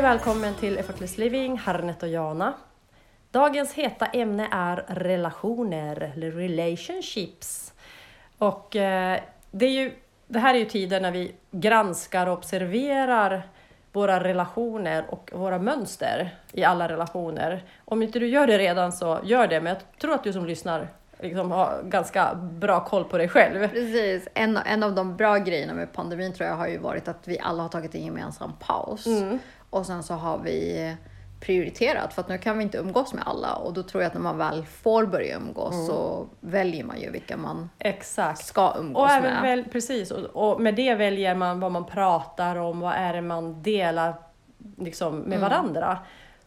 Och välkommen till Effortless Living, Harnet och Jana. Dagens heta ämne är relationer, eller relationships. Och eh, det, är ju, det här är ju tider när vi granskar och observerar våra relationer och våra mönster i alla relationer. Om inte du gör det redan så gör det, men jag tror att du som lyssnar liksom har ganska bra koll på dig själv. Precis. En, en av de bra grejerna med pandemin tror jag har ju varit att vi alla har tagit en gemensam paus. Mm. Och sen så har vi prioriterat för att nu kan vi inte umgås med alla och då tror jag att när man väl får börja umgås Mm. så väljer man ju vilka man Exakt. ska umgås Och även med. väl, precis, och, och med det väljer man vad man pratar om, vad är det man delar liksom, med Mm. varandra.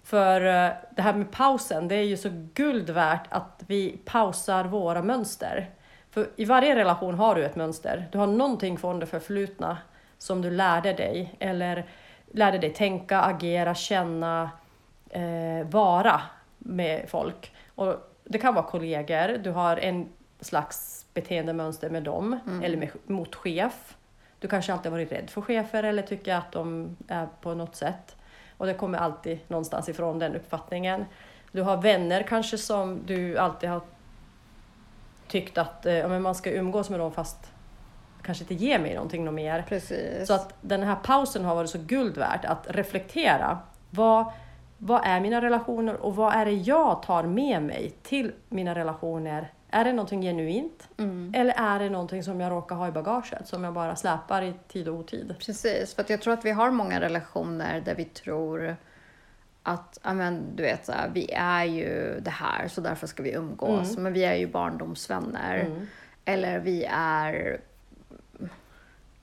För eh, det här med pausen, det är ju så guld värt att vi pausar våra mönster. För i varje relation har du ett mönster. Du har någonting från det förflutna som du lärde dig, eller lärde dig tänka, agera, känna, eh, vara med folk. Och det kan vara kollegor, du har en slags beteendemönster med dem, eller med, mot chef. Du kanske alltid varit rädd för chefer eller tycker att de är på något sätt. Och det kommer alltid någonstans ifrån den uppfattningen. Du har vänner kanske som du alltid har tyckt att eh, man ska umgås med dem fast kanske inte ge mig någonting något mer. Precis. Så att den här pausen har varit så guld värt att reflektera. Vad, vad är mina relationer och vad är det jag tar med mig till mina relationer? Är det någonting genuint? Mm. Eller är det någonting som jag råkar ha i bagaget som jag bara släpar i tid och otid? Precis, för jag tror att vi har många relationer där vi tror att, ja men du vet, så här, vi är ju det här så därför ska vi umgås. Mm. Men vi är ju barndomsvänner. Eller vi är,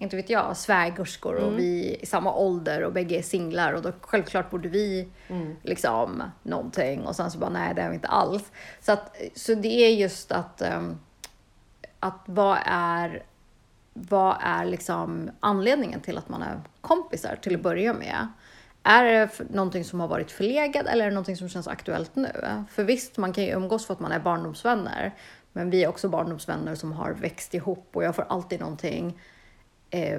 inte vet jag, svägerskor Mm. och vi är i samma ålder och bägge är singlar och då självklart borde vi Mm. liksom någonting och sen så bara nej det är vi inte alls. Så, att, så det är just att, ehm, att vad är vad är liksom anledningen till att man är kompisar till att börja med? Är det någonting som har varit förlegat eller är det någonting som känns aktuellt nu? För visst, man kan ju umgås för att man är barndomsvänner. Men vi är också barndomsvänner som har växt ihop och jag får alltid någonting eh,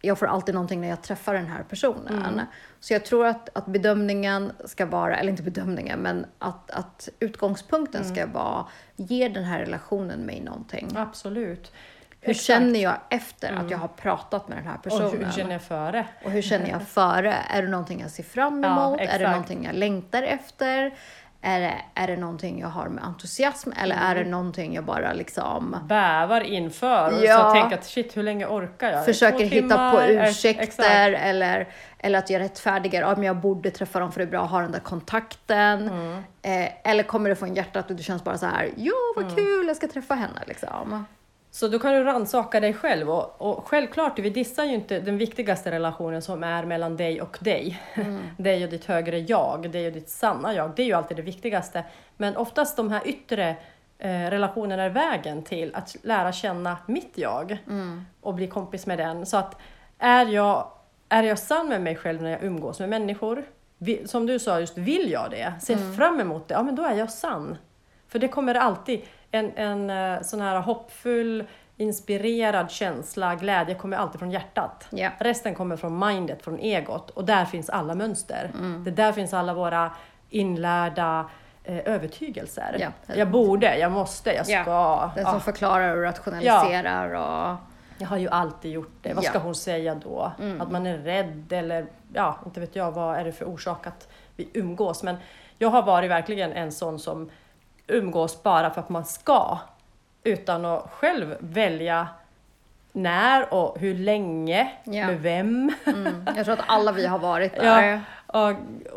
jag får alltid någonting när jag träffar den här personen. Så jag tror att, att bedömningen ska vara, eller inte bedömningen, men att, att utgångspunkten ska vara, ger den här relationen mig någonting? Absolut. Hur Exakt. känner jag efter att jag har pratat med den här Och personen? hur känner jag före? Och hur känner jag före? Är det någonting jag ser fram Ja, emot? är det någonting jag längtar efter? Är det, är det någonting jag har med entusiasm? Eller är Mm. det någonting jag bara liksom Bävar inför och Ja. så tänker att shit hur länge orkar jag? försöker hitta på? Eh, ursäkter Exakt. eller, eller att jag rättfärdigar, ja men jag borde träffa dem för det är bra att ha den där kontakten. Mm. Eh, eller kommer det från hjärtat och det känns bara så här, ja vad Mm. kul, jag ska träffa henne liksom. Så då kan du rannsaka dig själv och, och självklart, vi dissar ju inte den viktigaste relationen som är mellan dig och dig. dig och ditt högre jag, dig och ditt sanna jag. Det är ju alltid det viktigaste. Men oftast de här yttre eh, relationerna är vägen till att lära känna mitt jag och bli kompis med den. Så att är jag, är jag sann med mig själv när jag umgås med människor? Som du sa, just vill jag det? Ser fram emot det? Ja, men då är jag sann. För det kommer alltid, en, en eh, sån här hoppfull, inspirerad känsla, glädje kommer alltid från hjärtat. Ja. Resten kommer från mindet, från egot. Och där finns alla mönster. Mm. Det där finns alla våra inlärda eh, övertygelser. Ja. Jag borde, jag måste, jag ska. Ja, Den som Ja, förklarar och rationaliserar och jag har ju alltid gjort det. Vad ska Ja. Mm. hon säga då? Att man är rädd eller ja, inte vet jag vad är det för orsak att vi umgås. Men jag har varit verkligen en sån som umgås bara för att man ska. Utan att själv välja när och hur länge, Ja. med vem. mm, jag tror att alla vi har varit Ja, där. och,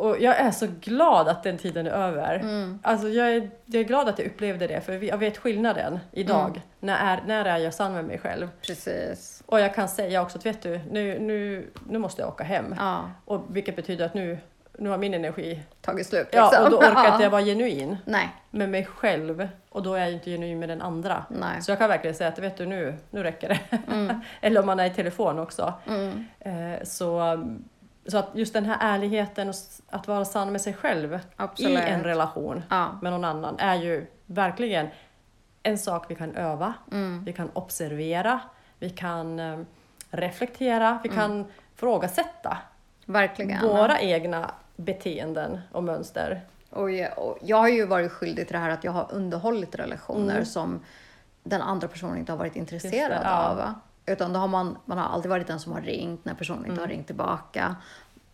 och jag är så glad att den tiden är över. Mm. Alltså jag, är, jag är glad att jag upplevde det, för jag vet skillnaden idag. Mm. När, är, när är jag sann med mig själv? Precis. Och jag kan säga också att vet du, nu, nu, nu måste jag åka hem. Ja, Och vilket betyder att nu, nu har min energi... tagit slut Ja, liksom. och då orkar Ja. inte jag vara genuin Nej, med mig själv. Och då är jag inte genuin med den andra. nej. Så jag kan verkligen säga att vet du, nu, nu räcker det. Mm. Eller om man är i telefon också. Mm. Eh, så, så att just den här ärligheten och att vara sann med sig själv Absolut. i en relation Ja. med någon annan är ju verkligen en sak vi kan öva, Mm. vi kan observera, vi kan eh, reflektera, vi kan ifrågasätta Verkligen. våra egna beteenden och mönster. Och jag, och jag har ju varit skyldig till det här att jag har underhållit relationer Mm. som den andra personen inte har varit intresserad det, ja. av. Utan då har man, man har alltid varit den som har ringt när personen inte har Mm. ringt tillbaka.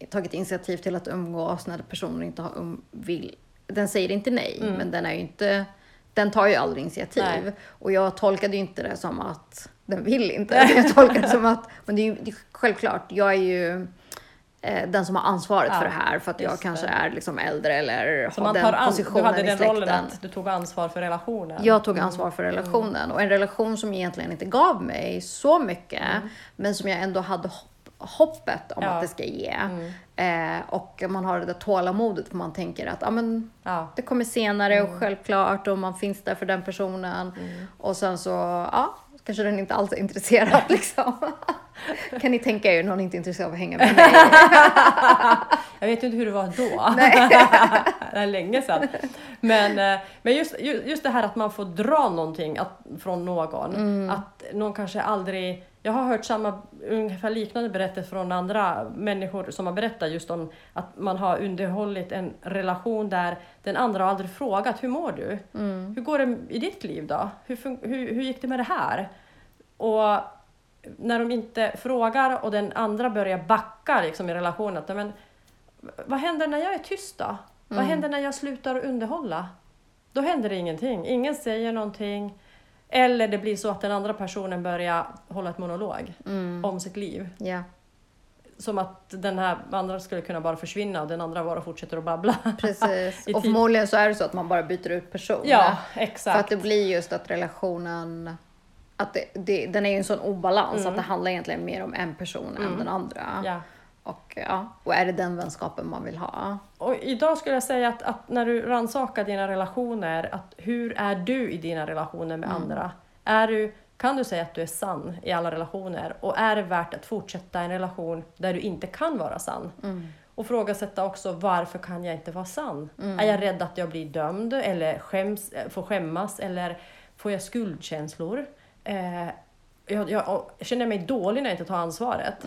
Tagit initiativ till att umgås när personen inte har um, vill. Den säger inte nej, men den är ju inte den tar ju aldrig initiativ. Mm. Nej. Och jag tolkade ju inte det som att den vill inte. Jag tolkade det som att, men det är ju det är självklart, jag är ju den som har ansvaret Ja, för det här för att jag kanske det. är liksom äldre eller Så har man den tar an- du positionen hade den rollen att du tog ansvar för relationen. Jag tog ansvar för relationen och en relation som egentligen inte gav mig så mycket men som jag ändå hade hopp, hoppet om Ja. att det ska ge. Eh, och man har det där tålamodet för man tänker att ah, men, Ja. det kommer senare och självklart och man finns där för den personen. Och sen så, ja, kanske den inte alls är intresserad liksom. kan ni tänka er någon inte är intresserad av att hänga med mig? Jag vet inte hur det var då. det är länge sedan. Men, eh, men just, ju- just det här att man får dra någonting att, från någon. Mm. Att någon kanske aldrig... Jag har hört samma, ungefär liknande berättelser från andra människor som har berättat just om att man har underhållit en relation där den andra har aldrig frågat hur mår du? Mm. Hur går det i ditt liv då? Hur, hur, hur gick det med det här? Och när de inte frågar och den andra börjar backa liksom, i relationen. Att, men, vad händer när jag är tyst då? Vad händer när jag slutar att underhålla? Då händer det ingenting. Ingen säger någonting. Eller det blir så att den andra personen börjar hålla ett monolog om sitt liv. ja, Som att den här andra skulle kunna bara försvinna och den andra bara fortsätter att babbla. precis. Och förmodligen så är det så att man bara byter ut person. Ja, För exakt. att det blir just att relationen, att det, det, den är ju en sån obalans att det handlar egentligen mer om en person än den andra. Ja. Och, ja, och är det den vänskapen man vill ha? Och idag skulle jag säga att, att när du rannsakar dina relationer, att hur är du i dina relationer med andra? Är du, kan du säga att du är sann i alla relationer? Och är det värt att fortsätta en relation där du inte kan vara sann? Och frågasätta också varför kan jag inte vara sann? Är jag rädd att jag blir dömd eller skäms, eh, får skämmas eller får jag skuldkänslor? Eh, jag, jag, jag känner mig dålig när jag inte tar ansvaret.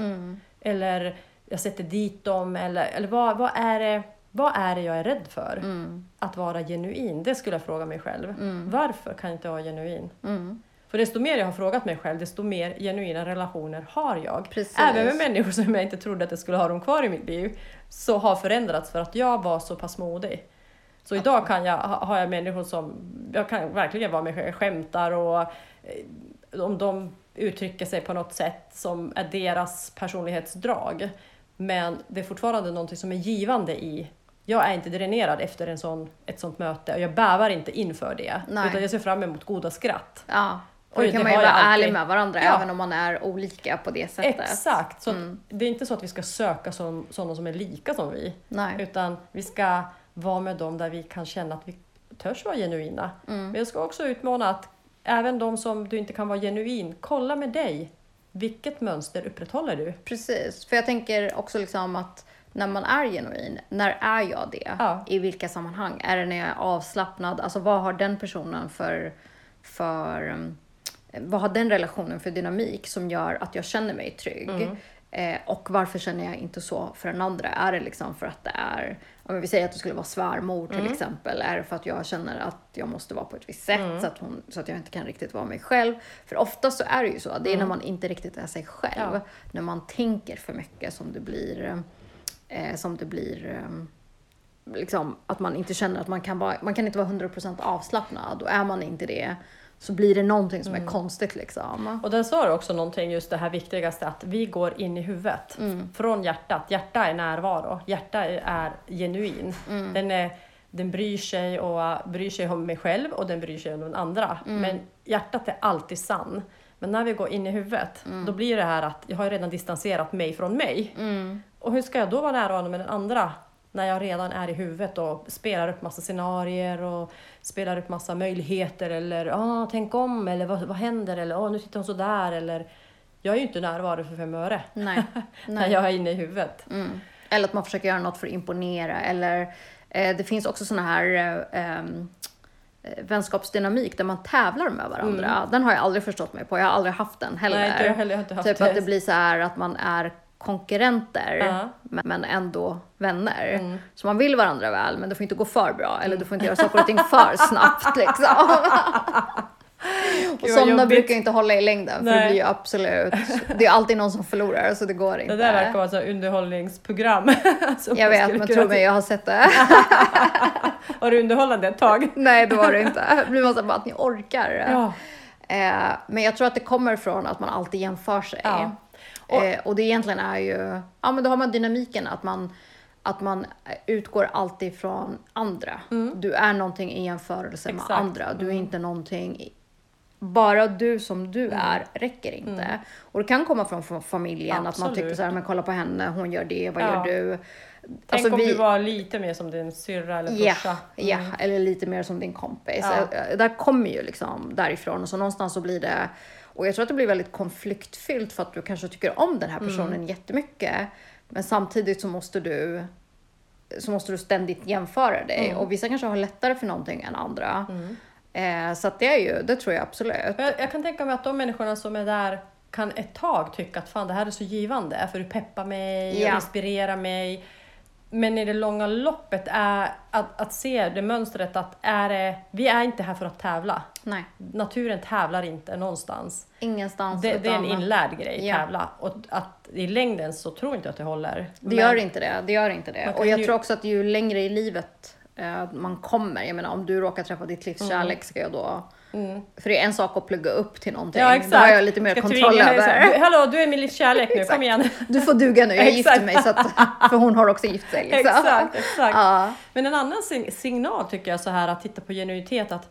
Eller jag sätter dit dem. Eller, eller vad, vad, är det, vad är det jag är rädd för? Mm. Att vara genuin. Det skulle jag fråga mig själv. Varför kan jag inte vara genuin? Mm. För desto mer jag har frågat mig själv, desto mer genuina relationer har jag. Precis. Även med människor som jag inte trodde att jag skulle ha dem kvar i mitt liv. Så har förändrats för att jag var så pass modig. Så idag kan jag, ha- har jag människor som, jag kan verkligen vara med själv, skämtar och eh, om de uttrycker sig på något sätt som är deras personlighetsdrag. Men det är fortfarande någonting som är givande i jag är inte dränerad efter en sån, ett sånt möte och jag bävar inte inför det. Nej. Utan jag ser fram emot goda skratt. Ja, och då kan man ju vara alltid. ärlig med varandra Ja. även om man är olika på det sättet. Exakt! Så Mm. det är inte så att vi ska söka som, sådana som är lika som vi. Nej. Utan vi ska vara med dem där vi kan känna att vi törs vara genuina. Mm. Men jag ska också utmana att även de som du inte kan vara genuin, kolla med dig. Vilket mönster upprätthåller du? Precis, för jag tänker också liksom att när man är genuin, när är jag det? Ja. I vilka sammanhang? Är det när jag är avslappnad? Alltså vad har den personen för, för um, vad har den relationen för dynamik som gör att jag känner mig trygg? Mm. Eh, och varför känner jag inte så för den andra? Är det liksom för att det är, om vi säger att det skulle vara svärmor till Mm. exempel, är det för att jag känner att jag måste vara på ett visst sätt Mm. så, att hon, så att jag inte kan riktigt vara mig själv? För ofta så är det ju så, det är när man inte riktigt är sig själv, Mm. Ja. när man tänker för mycket som det blir, eh, som det blir eh, liksom att man inte känner att man kan vara, man kan inte vara 100% avslappnad och är man inte det så blir det någonting som är konstigt liksom. Och där sa du också någonting, just det här viktigaste, att vi går in i huvudet. Från hjärtat. Hjärta är närvaro. Hjärta är genuin. Den, är, den bryr sig och bryr sig om mig själv och den bryr sig om den andra. Men hjärtat är alltid sann. Men när vi går in i huvudet, då blir det här att jag har redan distanserat mig från mig. Och hur ska jag då vara närvarande med den andra? När jag redan är i huvudet och spelar upp massa scenarier och spelar upp massa möjligheter eller ah, tänk om eller vad, vad händer eller ah, nu sitter hon så där eller jag är ju inte närvarande för fem öre Nej. när Nej. jag är inne i huvudet. Mm. Eller att man försöker göra något för att imponera. Eller eh, det finns också såna här eh, ehm, eh, vänskapsdynamik där man tävlar med varandra. Den har jag aldrig förstått mig på. Jag har aldrig haft den heller. Nej, inte jag heller. Jag har inte haft typ det. att det blir så här att man är konkurrenter Ja. men ändå vänner. Mm. Så man vill varandra väl men det får inte gå för bra eller du får inte göra saker och ting för snabbt liksom. och sådana brukar inte hålla i längden för det blir ju absolut, det är alltid någon som förlorar så det går inte. Det där verkar vara ett underhållningsprogram. jag vet men tro mig jag har sett det. Var det underhållande ett tag? Nej det var det inte. Det blir man bara att ni orkar. Ja. Eh, men jag tror att det kommer från att man alltid jämför sig. Ja. Och, eh, och det egentligen är ju, ja men då har man dynamiken att man, att man utgår alltid från andra. Du är någonting i jämförelse med Mm. Exakt. Mm. andra. Du är inte någonting, bara du som du Mm. är räcker inte. Och det kan komma från fa- familjen, att man tycker Absolut. så här, men kolla på henne, hon gör det, vad Ja. gör du? Tänk Alltså, om vi- du var lite mer som din syrra eller Ja, brorsa. ja, eller lite mer som din kompis. Ja. Eh, Där kommer ju liksom därifrån och så någonstans så blir det och jag tror att det blir väldigt konfliktfyllt för att du kanske tycker om den här personen Mm. jättemycket. Men samtidigt så måste du så måste du ständigt jämföra dig Mm. och vissa kanske har lättare för någonting än andra. Eh, så det är ju, det tror jag absolut. Jag, jag kan tänka mig att de människorna som är där kan ett tag tycka att fan det här är så givande för du peppar mig Ja. och inspirerar mig. Men i det långa loppet är att, att se det mönstret att är det, vi är inte här för att tävla. Nej, Naturen tävlar inte någonstans. ingenstans. Det, det är en inlärd grej, Ja. tävla. Och att i längden så tror inte jag att det håller. Det gör inte det. Det gör inte det. Och jag ju- tror också att ju längre i livet eh, man kommer, jag menar om du råkar träffa ditt livs kärlek ska jag då För det är en sak att plugga upp till någonting. Mm. Ja exakt. Då har jag lite mer Ska kontroll här, över. "Du- Hallå, du är min livs kärlek nu, kom igen. Du får duga nu, jag gifter mig. Så att, för hon har också gift sig. Liksom. Exakt, exakt. Ja. Men en annan sig- signal tycker jag så här att titta på genuinitet att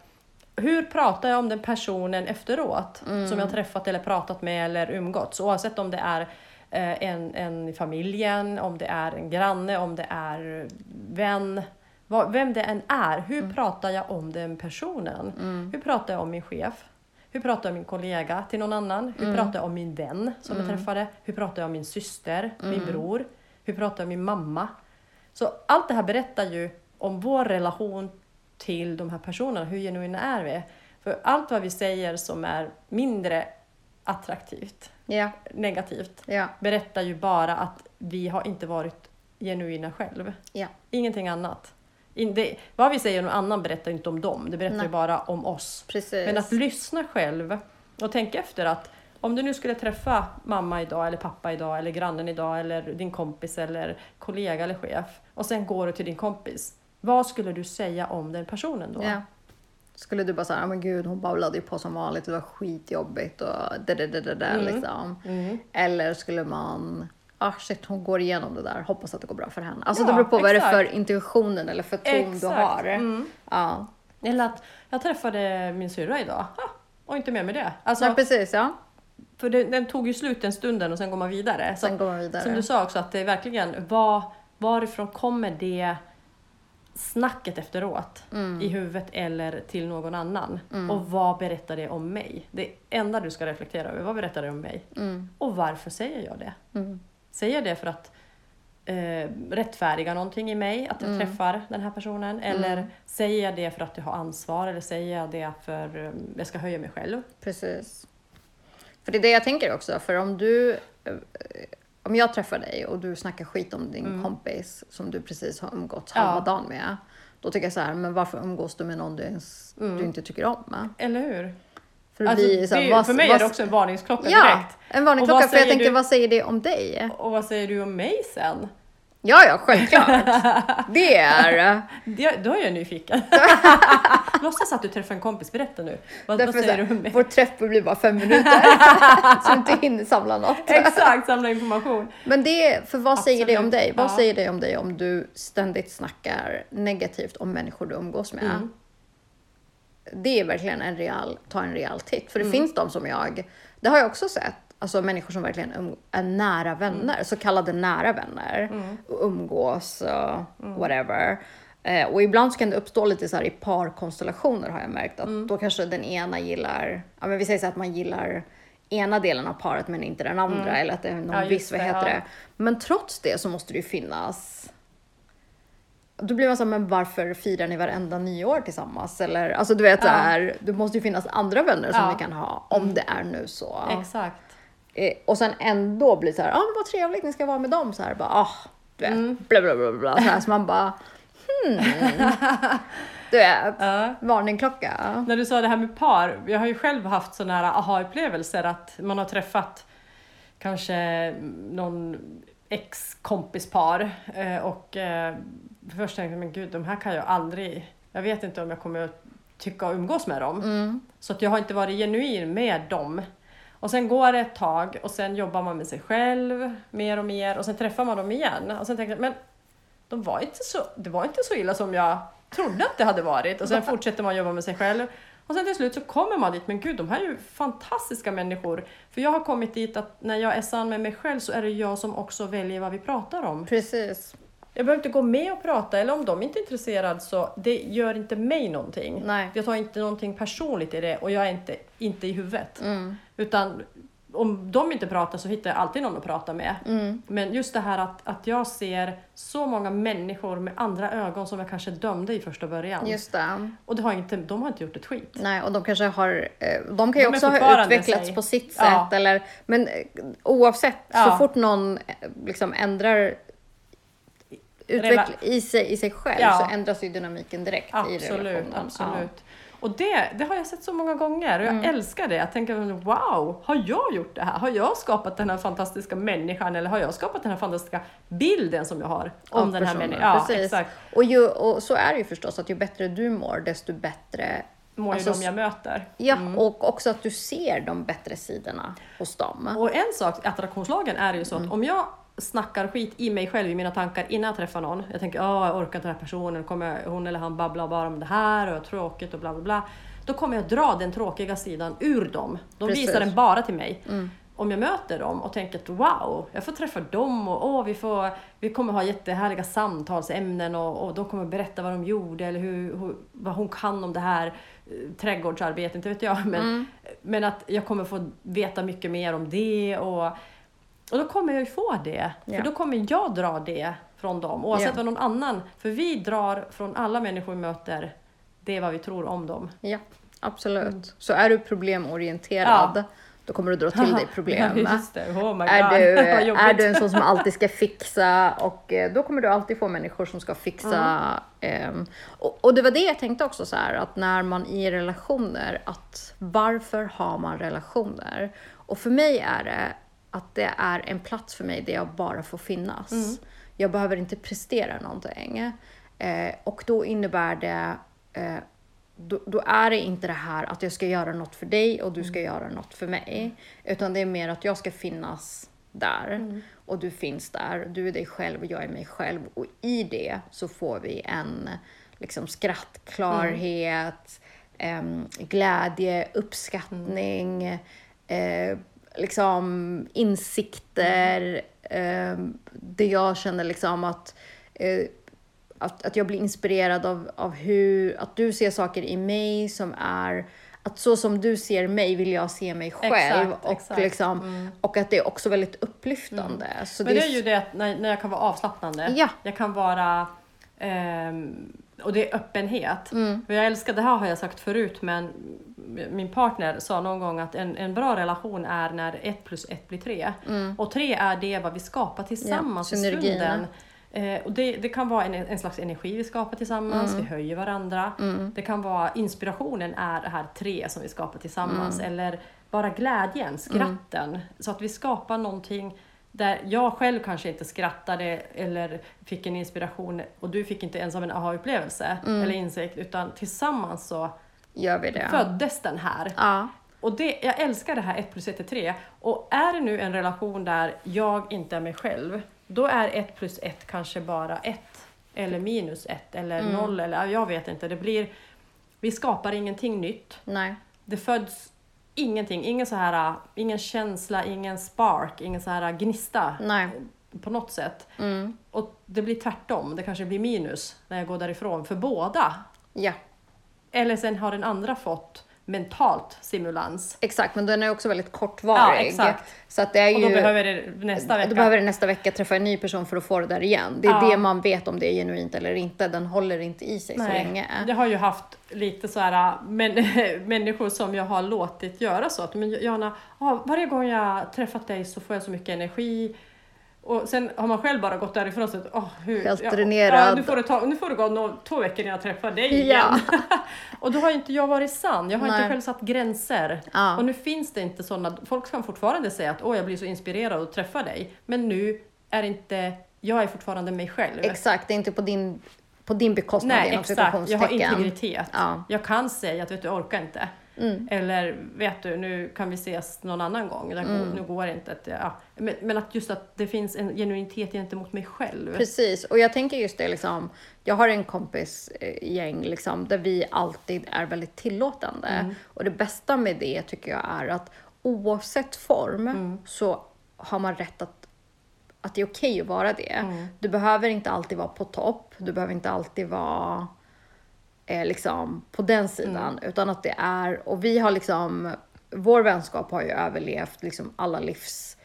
hur pratar jag om den personen efteråt Mm. som jag träffat eller pratat med eller umgåtts oavsett om det är eh, en, en i familjen, om det är en granne, om det är vän, vad, vem det än är. Hur Mm. pratar jag om den personen? Hur pratar jag om min chef? Hur pratar jag om min kollega till någon annan? Hur pratar jag om min vän som jag träffade? Hur pratar jag om min syster, min bror? Hur pratar jag om min mamma? Så allt det här berättar ju om vår relation till de här personerna, hur genuina är vi? För allt vad vi säger som är mindre attraktivt, Ja, negativt, ja, berättar ju bara att vi har inte varit genuina själv. ja. Ingenting annat. In, det, vad vi säger om någon annan berättar inte om dem, det berättar Nej. ju bara om oss. Precis. Men att lyssna själv och tänka efter att om du nu skulle träffa mamma idag eller pappa idag eller grannen idag eller din kompis eller kollega eller chef och sen går du till din kompis. Vad skulle du säga om den personen då? Ja. Skulle du bara säga, men gud hon bavlade ju på som vanligt, det var skitjobbigt och det, det, det, det, det Mm. liksom. Eller skulle man, ah shit hon går igenom det där, hoppas att det går bra för henne. Alltså Ja, det beror på vad är det exakt. för intuitionen eller för ton du Exakt. har. Mm. Ja. Eller att jag träffade min syrra idag ah, och inte mer med det. Alltså, ja, precis ja. för det, den tog ju slut den stunden och sen går man vidare. Så Sen går man vidare. Som du sa också, att det är verkligen var, varifrån kommer det snacket efteråt Mm. i huvudet eller till någon annan? Och vad berättar det om mig? Det enda du ska reflektera över, vad berättar det om mig? Mm. Och varför säger jag det? Mm. Säger jag det för att eh, rättfärdiga någonting i mig, att jag Mm. träffar den här personen? Eller säger jag det för att jag har ansvar? Eller säger jag det för eh, jag ska höja mig själv? Precis. För det är det jag tänker också, för om du eh, om jag träffar dig och du snackar skit om din kompis som du precis har umgåtts Mm. Ja. halva dagen med. Då tycker jag så här, men varför umgås du med någon du, ens, du inte tycker om? Eller hur? För, Alltså, blir så det, vad- för mig vad- är det också en varningsklocka Ja, direkt. en varningsklocka. För jag tänker, du? vad säger det om dig? Och vad säger du om mig sen? Ja, ja, självklart. det är... Det, då är jag nyfiken. Låtsas att du träffar en kompis, berätta nu. Vad, vad Därför säger du om mig? vår träff blir bara fem minuter. så du inte hinner samla något. Exakt, samla information. Men det, för vad säger det om Absolut. dig? Vad Ja. säger det om dig om du ständigt snackar negativt om människor du umgås med? Mm. Det är verkligen en real, ta en rejäl titt. För det Mm. finns de som jag, det har jag också sett, alltså människor som verkligen um, är nära vänner, Mm. så kallade nära vänner, och umgås och Mm. whatever. Eh, och ibland så kan det uppstå lite så här i parkonstellationer har jag märkt, att Mm. då kanske den ena gillar, ja men vi säger så att man gillar ena delen av paret men inte den andra eller att det är någon Mm. Ja, viss, vad det, heter ja. det. Men trots det så måste det ju finnas då blir man så här, men varför firar ni varenda nyår tillsammans? Eller, alltså du vet Ja. här, det måste ju finnas andra vänner som Ja. ni kan ha om det är nu så. Exakt. Eh, och sen ändå blir så här, ah, vad trevligt ni ska vara med dem. Så här, bara, ah, du vet, Mm. bla bla bla bla. Så, här, så man bara, hmm. Du vet, Ja. varningklocka. När du sa det här med par, jag har ju själv haft sådana här aha-upplevelser att man har träffat kanske någon ex-kompispar eh, och eh, först tänkte jag, men gud, de här kan jag aldrig, jag vet inte om jag kommer att tycka och umgås med dem. Mm. Så att jag har inte varit genuin med dem. Och sen går det ett tag och sen jobbar man med sig själv mer och mer och sen träffar man dem igen. Och sen tänker jag, men de var inte så, det var inte så illa som jag trodde att det hade varit. Och sen fortsätter man jobba med sig själv. Och sen till slut så kommer man dit, men gud de här är ju fantastiska människor. För jag har kommit dit att när jag är sann med mig själv så är det jag som också väljer vad vi pratar om. Precis. Jag behöver inte gå med och prata, eller om de inte är intresserade så det gör inte mig någonting. Nej. Jag tar inte någonting personligt i det och jag är inte, inte i huvudet. Mm. Utan om de inte pratar så hittar jag alltid någon att prata med. Mm. Men just det här att, att jag ser så många människor med andra ögon som jag kanske dömde i första början. Just det. Och det har inte, de har inte gjort ett skit. Nej, och de kanske har, eh, de kan ju De också ha utvecklats sig. på sitt sätt. Ja. Eller, men eh, oavsett, så Ja. fort någon eh, liksom ändrar utveckling i sig, i sig själv Ja. så ändras ju dynamiken direkt i Absolut, relationen. absolut. Och det, det har jag sett så många gånger och jag Mm. älskar det. Jag tänker wow, har jag gjort det här? Har jag skapat den här fantastiska människan eller har jag skapat den här fantastiska bilden som jag har om Av den här människan? Ja, Precis. exakt. Och, ju, och så är det ju förstås, att ju bättre du mår, desto bättre Mår Alltså, ju de jag möter. Ja, och också att du ser de bättre sidorna hos dem. Och en sak, attraktionslagen är ju så Mm. att om jag snackar skit i mig själv, i mina tankar innan jag träffar någon. Jag tänker, åh jag orkar inte den här personen, kommer hon eller han babbla bara om det här och jag är tråkigt och bla bla bla. Då kommer jag dra den tråkiga sidan ur dem. De Precis. visar den bara till mig. Mm. Om jag möter dem och tänker att wow, jag får träffa dem och åh, vi, får, vi kommer ha jättehärliga samtalsämnen och, och de kommer berätta vad de gjorde eller hur, hur, vad hon kan om det här eh, trädgårdsarbetet, inte vet jag. Men, Mm. men att jag kommer få veta mycket mer om det och, och då kommer jag ju få det. Ja. För då kommer jag dra det från dem oavsett Ja. vad någon annan. För vi drar från alla människor vi möter, det är vad vi tror om dem. Ja, absolut. Så är du problemorienterad, Ja. då kommer du dra till dig problem. Ja. Oh Är du, är du en sån som alltid ska fixa och eh, då kommer du alltid få människor som ska fixa. ehm, och, och det var det jag tänkte också så här att när man i relationer, att varför har man relationer? Och för mig är det att det är en plats för mig där jag bara får finnas. Jag behöver inte prestera någonting. Eh, och då innebär det eh, då, då är det inte det här att jag ska göra något för dig och du ska göra något för mig. Utan det är mer att jag ska finnas där och du finns där. Du är dig själv och jag är mig själv. Och i det så får vi en liksom, skratt, klarhet, em, glädje, uppskattning, eh, liksom insikter. Eh, det jag känner liksom att eh, att, att jag blir inspirerad av, av hur, att du ser saker i mig som är, att så som du ser mig vill jag se mig själv. Exakt, och, exakt. Mm. Liksom, och att det är också väldigt upplyftande. Så Men det är ju det att när, när jag kan vara avslappnande. Ja. Jag kan vara... ehm, och det är öppenhet. Mm. Och jag älskar, det här har jag sagt förut, men min partner sa någon gång att en, en bra relation är när ett plus ett blir tre. Och tre är det vad vi skapar tillsammans i Mm. synergin. stunden. Eh, och det, det kan vara en, en slags energi vi skapar tillsammans, Mm. vi höjer varandra. Det kan vara inspirationen är det här tre som vi skapar tillsammans. Mm. Eller bara glädjen, skratten. Så att vi skapar någonting där jag själv kanske inte skrattade eller fick en inspiration och du fick inte ens av en aha-upplevelse Mm. eller insikt utan tillsammans så Gör vi det? föddes den här. Ja. Och det, jag älskar det här 1 plus 1 är 3. Och är det nu en relation där jag inte är mig själv, då är 1 plus 1 kanske bara 1 eller minus 1 eller Mm. 0 eller jag vet inte. Det blir, vi skapar ingenting nytt. Nej. Det föds ingenting, ingen så här, ingen känsla, ingen spark, ingen så här gnista Nej. på något sätt. Mm. Och det blir tvärtom, det kanske blir minus när jag går därifrån för båda. Ja. Eller sen har den andra fått mentalt stimulans. Exakt, men den är också väldigt kortvarig. Ja, exakt. Så att det är Och ju... då behöver det nästa vecka. Då behöver det nästa vecka träffa en ny person för att få det där igen. Det är Ja. det man vet om det är genuint eller inte. Den håller inte i sig så länge. Jag har ju haft lite så här men, människor som jag har låtit göra så. Att, men Jana, varje gång jag träffat dig så får jag så mycket energi. Och sen har man själv bara gått därifrån och sagt, oh, hur, Helt ja, dränerad. Ja, nu, får det ta, nu får det gå nå- två veckor innan jag träffar dig igen. och då har inte jag varit sann. Jag har Nej. inte själv satt gränser. Ja. Och nu finns det inte sådana, folk kan fortfarande säga att åh jag blir så inspirerad att träffa dig. Men nu är inte, jag är fortfarande mig själv. Exakt, det är inte på din, på din bekostnad Nej, exakt. Jag har integritet. Ja. Jag kan säga att vet du, jag orkar inte. Mm. Eller vet du, nu kan vi ses någon annan gång. Det Mm. Nu går det inte. Att, ja. men, men att just att det finns en genuinitet gentemot mig själv. Precis, och jag tänker just det liksom. Jag har en kompis eh, gäng liksom, där vi alltid är väldigt tillåtande. Mm. Och det bästa med det tycker jag är att oavsett form Mm. så har man rätt att att det är okej att vara det. Mm. Du behöver inte alltid vara på topp. Du behöver inte alltid vara eh, liksom på den sidan. Mm. Utan att det är, och vi har liksom, vår vänskap har ju överlevt liksom alla livs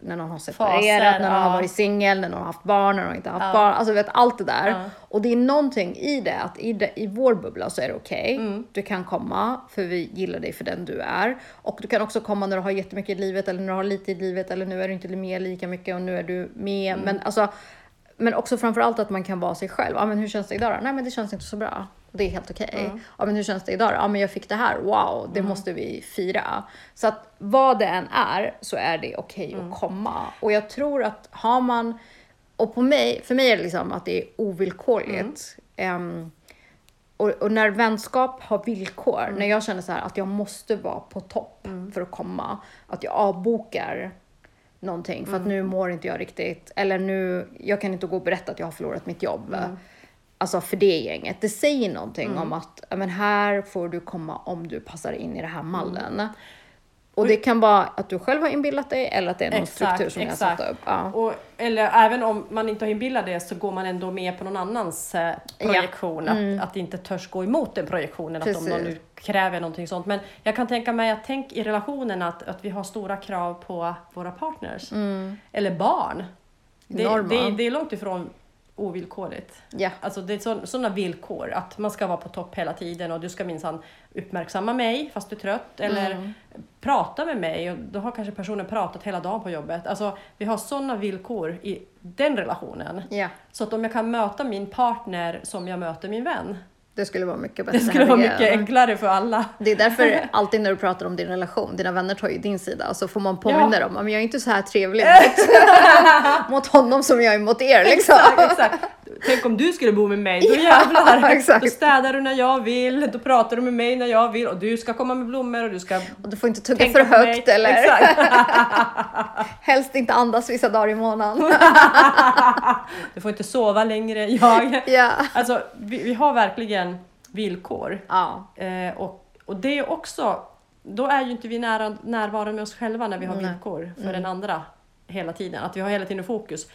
när någon har separerat, Faser, när någon har ja. varit singel, när någon har haft barn, när någon inte har haft Ja. barn. Alltså vet allt det där. Ja. Och det är någonting i det, att i, det, i vår bubbla så är det okej. Mm. Du kan komma för vi gillar dig för den du är. Och du kan också komma när du har jättemycket i livet eller när du har lite i livet eller nu är du inte med lika mycket och nu är du med. Mm. Men alltså, men också framförallt att man kan vara sig själv. Ja, men hur känns det idag då? Nej, men det känns inte så bra. Det är helt okej. Mm. Ja, men hur känns det idag då? Ja, men jag fick det här. Wow, det måste vi fira. Så att vad det än är så är det okej Mm. att komma. Och jag tror att har man, och på mig, för mig är det liksom att det är ovillkorligt. Ehm, och, och när vänskap har villkor, när jag känner så här att jag måste vara på topp för att komma, att jag avbokar någonting för att nu mår inte jag riktigt, eller nu, jag kan inte gå och berätta att jag har förlorat mitt jobb. Alltså för det gänget. Det säger någonting om att ja, men här får du komma om du passar in i den här mallen. Och det kan vara att du själv har inbillat dig eller att det är någon Exakt, struktur som jag har exakt. satt upp. Ja. Och, eller även om man inte har inbillat det så går man ändå med på någon annans eh, projektion. Att, att inte törs gå emot den projektionen. Att om Precis. någon nu kräver någonting sånt. Men jag kan tänka mig att tänk i relationen att, att vi har stora krav på våra partners. Eller barn. Det, det, det är långt ifrån ovillkorligt. Ja. Alltså det är sådana villkor, att man ska vara på topp hela tiden och du ska minsann uppmärksamma mig fast du är trött eller Mm. prata med mig och då har kanske personen pratat hela dagen på jobbet. Alltså vi har sådana villkor i den relationen. ja, Så att om jag kan möta min partner som jag möter min vän, det skulle vara mycket bättre. det skulle vara mycket enklare för alla. Det är därför alltid när du pratar om din relation, dina vänner tar ju din sida och så får man påminna dem om jag är inte så här trevlig mot, mot honom som jag är mot er. Liksom. Exakt, exakt. Tänk om du skulle bo med mig, då Ja, jävlar! exakt. Då städar du när jag vill, då pratar du med mig när jag vill och du ska komma med blommor och du ska Och du får inte tugga för mig. högt eller Exakt. helst inte andas vissa dagar i månaden. Du får inte sova längre än jag. ja. Alltså, vi, vi har verkligen villkor. ja, Eh, och, och det är också, då är ju inte vi nära, närvarande med oss själva när vi har Nej. villkor för den andra hela tiden. Att vi har hela tiden fokus.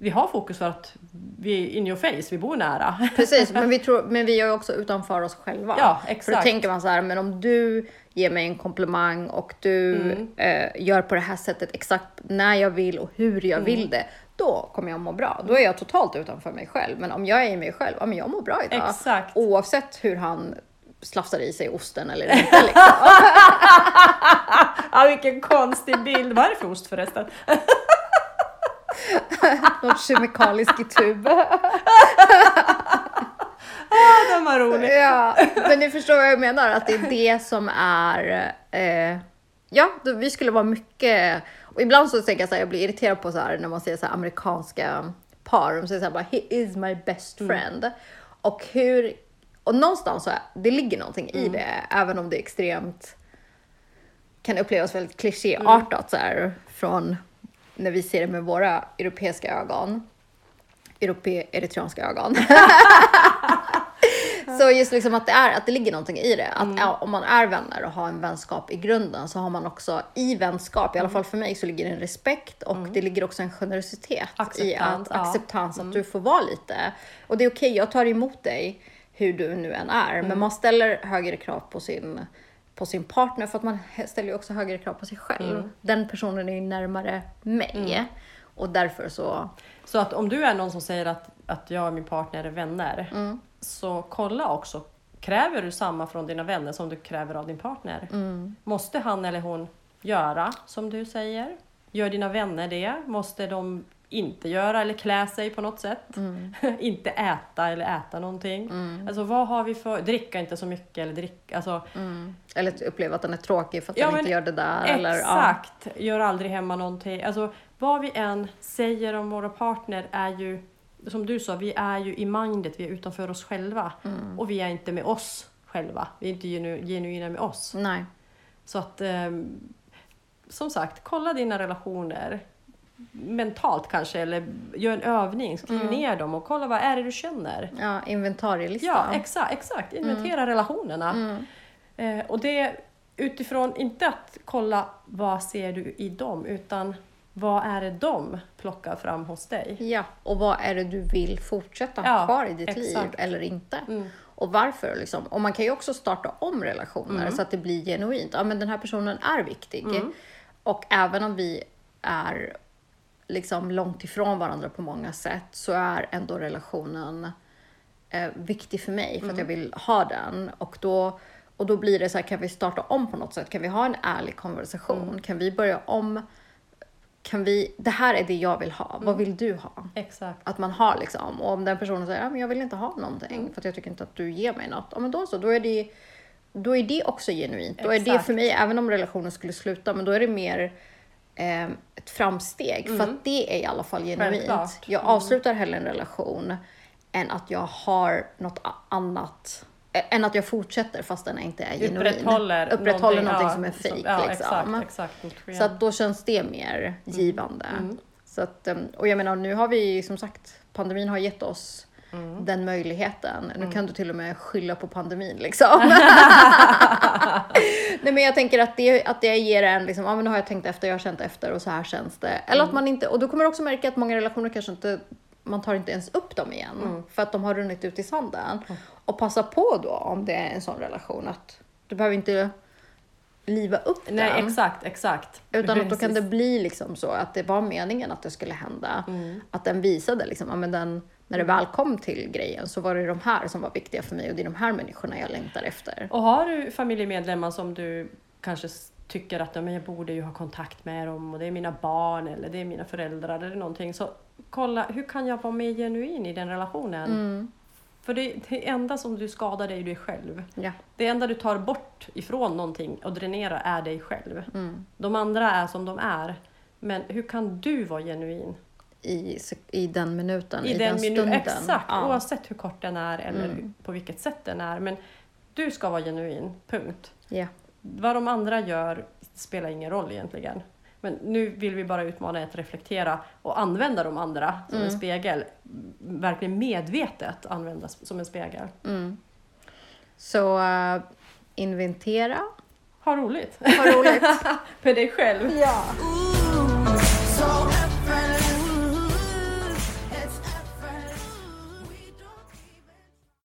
Vi har fokus för att vi är in your face, vi bor nära. precis. Men vi, tror, men vi ju också utanför oss själva. Ja, För då exakt. tänker man så här, men om du ger mig en komplimang och du Mm. eh, gör på det här sättet exakt när jag vill och hur jag Mm. vill det, då kommer jag må bra. Då är jag totalt utanför mig själv. Men om jag är i mig själv, ja men jag mår bra idag. Exakt. Oavsett hur han slafsar i sig osten eller inte. Liksom. Ja, vilken konstig bild. Vad är det för ost förresten? Något kemikalisk i tub. Den var rolig. Ja, men ni förstår vad jag menar, att det är det som är... Eh, ja, då, vi skulle vara mycket... Och ibland så tänker jag så här, jag blir irriterad på så här när man ser så här amerikanska par, de säger så här bara “he is my best friend”. Och hur... Och någonstans så, är- det ligger någonting i det, även om det är extremt... Kan upplevas väldigt klichéartat så här, från när vi ser det med våra europeiska ögon. Europe, eritreanska ögon. Så just liksom att det, är, att det ligger någonting i det. Att Mm. om man är vänner och har en vänskap i grunden så har man också i vänskap, Mm. i alla fall för mig, så ligger det en respekt och det ligger också en generositet i Acceptans, att ja. acceptans att du får vara lite. Och det är okej, jag tar emot dig hur du nu än är. Mm. Men man ställer högre krav på sin på sin partner för att man ställer ju också högre krav på sig själv. Mm. Den personen är ju närmare mig och därför så... Så att om du är någon som säger att, att jag och min partner är vänner, Mm. Så kolla också. Kräver du samma från dina vänner som du kräver av din partner? Mm. Måste han eller hon göra som du säger? Gör dina vänner det? Måste de inte göra eller klä sig på något sätt? Mm. inte äta eller äta någonting? Alltså vad har vi för... Dricka inte så mycket eller dricka... Alltså, Mm. Eller uppleva att den är tråkig för att Ja, den men inte gör det där. Eller, ja. Exakt! Gör aldrig hemma någonting. Alltså, vad vi än säger om våra partner är ju, som du sa, vi är ju i mindet, vi är utanför oss själva. Mm. Och vi är inte med oss själva. Vi är inte genu, genuina med oss. Nej. Så att, ehm, som sagt, kolla dina relationer mentalt kanske, eller gör en övning, skriv Mm. ner dem och kolla vad är det du känner. Ja, inventarielista. Ja, exakt, exakt. inventera relationerna. Mm. Eh, och det utifrån, inte att kolla vad ser du i dem, utan vad är det de plockar fram hos dig? Ja, och vad är det du vill fortsätta ha Ja, kvar i ditt liv exakt. eller inte? Mm. Och varför? Liksom. Och man kan ju också starta om relationer Mm. så att det blir genuint. Ja, men den här personen är viktig. Och även om vi är liksom långt ifrån varandra på många sätt så är ändå relationen eh, viktig för mig för att jag vill ha den. Och då, och då blir det så här, kan vi starta om på något sätt? Kan vi ha en ärlig konversation? Kan vi börja om? Kan vi, det här är det jag vill ha. Vad vill du ha? Exakt. Att man har liksom, och om den personen säger att jag vill inte ha någonting för att jag tycker inte att du ger mig något. Ja men då så, då är det, då är det också genuint. Då är det Exakt. för mig, även om relationen skulle sluta, men då är det mer eh, ett framsteg. För att det är i alla fall genuint. Självklart. Jag avslutar hellre en relation än att jag har något annat. Eh, Än att jag fortsätter fast den inte är genuin. Upprätthåller, Upprätthåller någonting, ja, som är fejk. Ja, liksom. exakt, exakt. Något sken. Så att då känns det mer givande. Mm. Så att, um, och jag menar, nu har vi som sagt, pandemin har gett oss Mm. den möjligheten. Nu kan du till och med skylla på pandemin liksom. Nej men jag tänker att det, att det ger en liksom, ja men nu har jag tänkt efter, jag har känt efter och så här känns det. Eller Mm. att man inte, och då kommer du också märka att många relationer kanske inte, man tar inte ens upp dem igen. Mm. För att de har runnit ut i sanden. Och passa på då om det är en sån relation att du behöver inte liva upp Nej, den. exakt, exakt. Utan att då kan det bli liksom så att det var meningen att det skulle hända. Mm. Att den visade liksom, ja, men den, när det väl kom till grejen så var det de här som var viktiga för mig och det är de här människorna jag längtar efter. Och har du familjemedlemmar som du kanske tycker att men jag borde ju ha kontakt med dem och det är mina barn eller det är mina föräldrar eller någonting. Så kolla, hur kan jag vara mer genuin i den relationen? Mm. För det, det enda som du skadar är dig själv. Ja. Det enda du tar bort ifrån någonting och dränerar är dig själv. Mm. De andra är som de är. Men hur kan du vara genuin? I, I den minuten, i, I den, den minu- stunden. Exakt, Ja. oavsett hur kort den är eller Mm. på vilket sätt den är. Men du ska vara genuin, punkt. Ja. Vad de andra gör spelar ingen roll egentligen. Men nu vill vi bara utmana er att reflektera och använda de andra som Mm. en spegel. Verkligen medvetet använda som en spegel. Mm. Så uh, inventera, Ha roligt! ha roligt. Med dig själv. ja.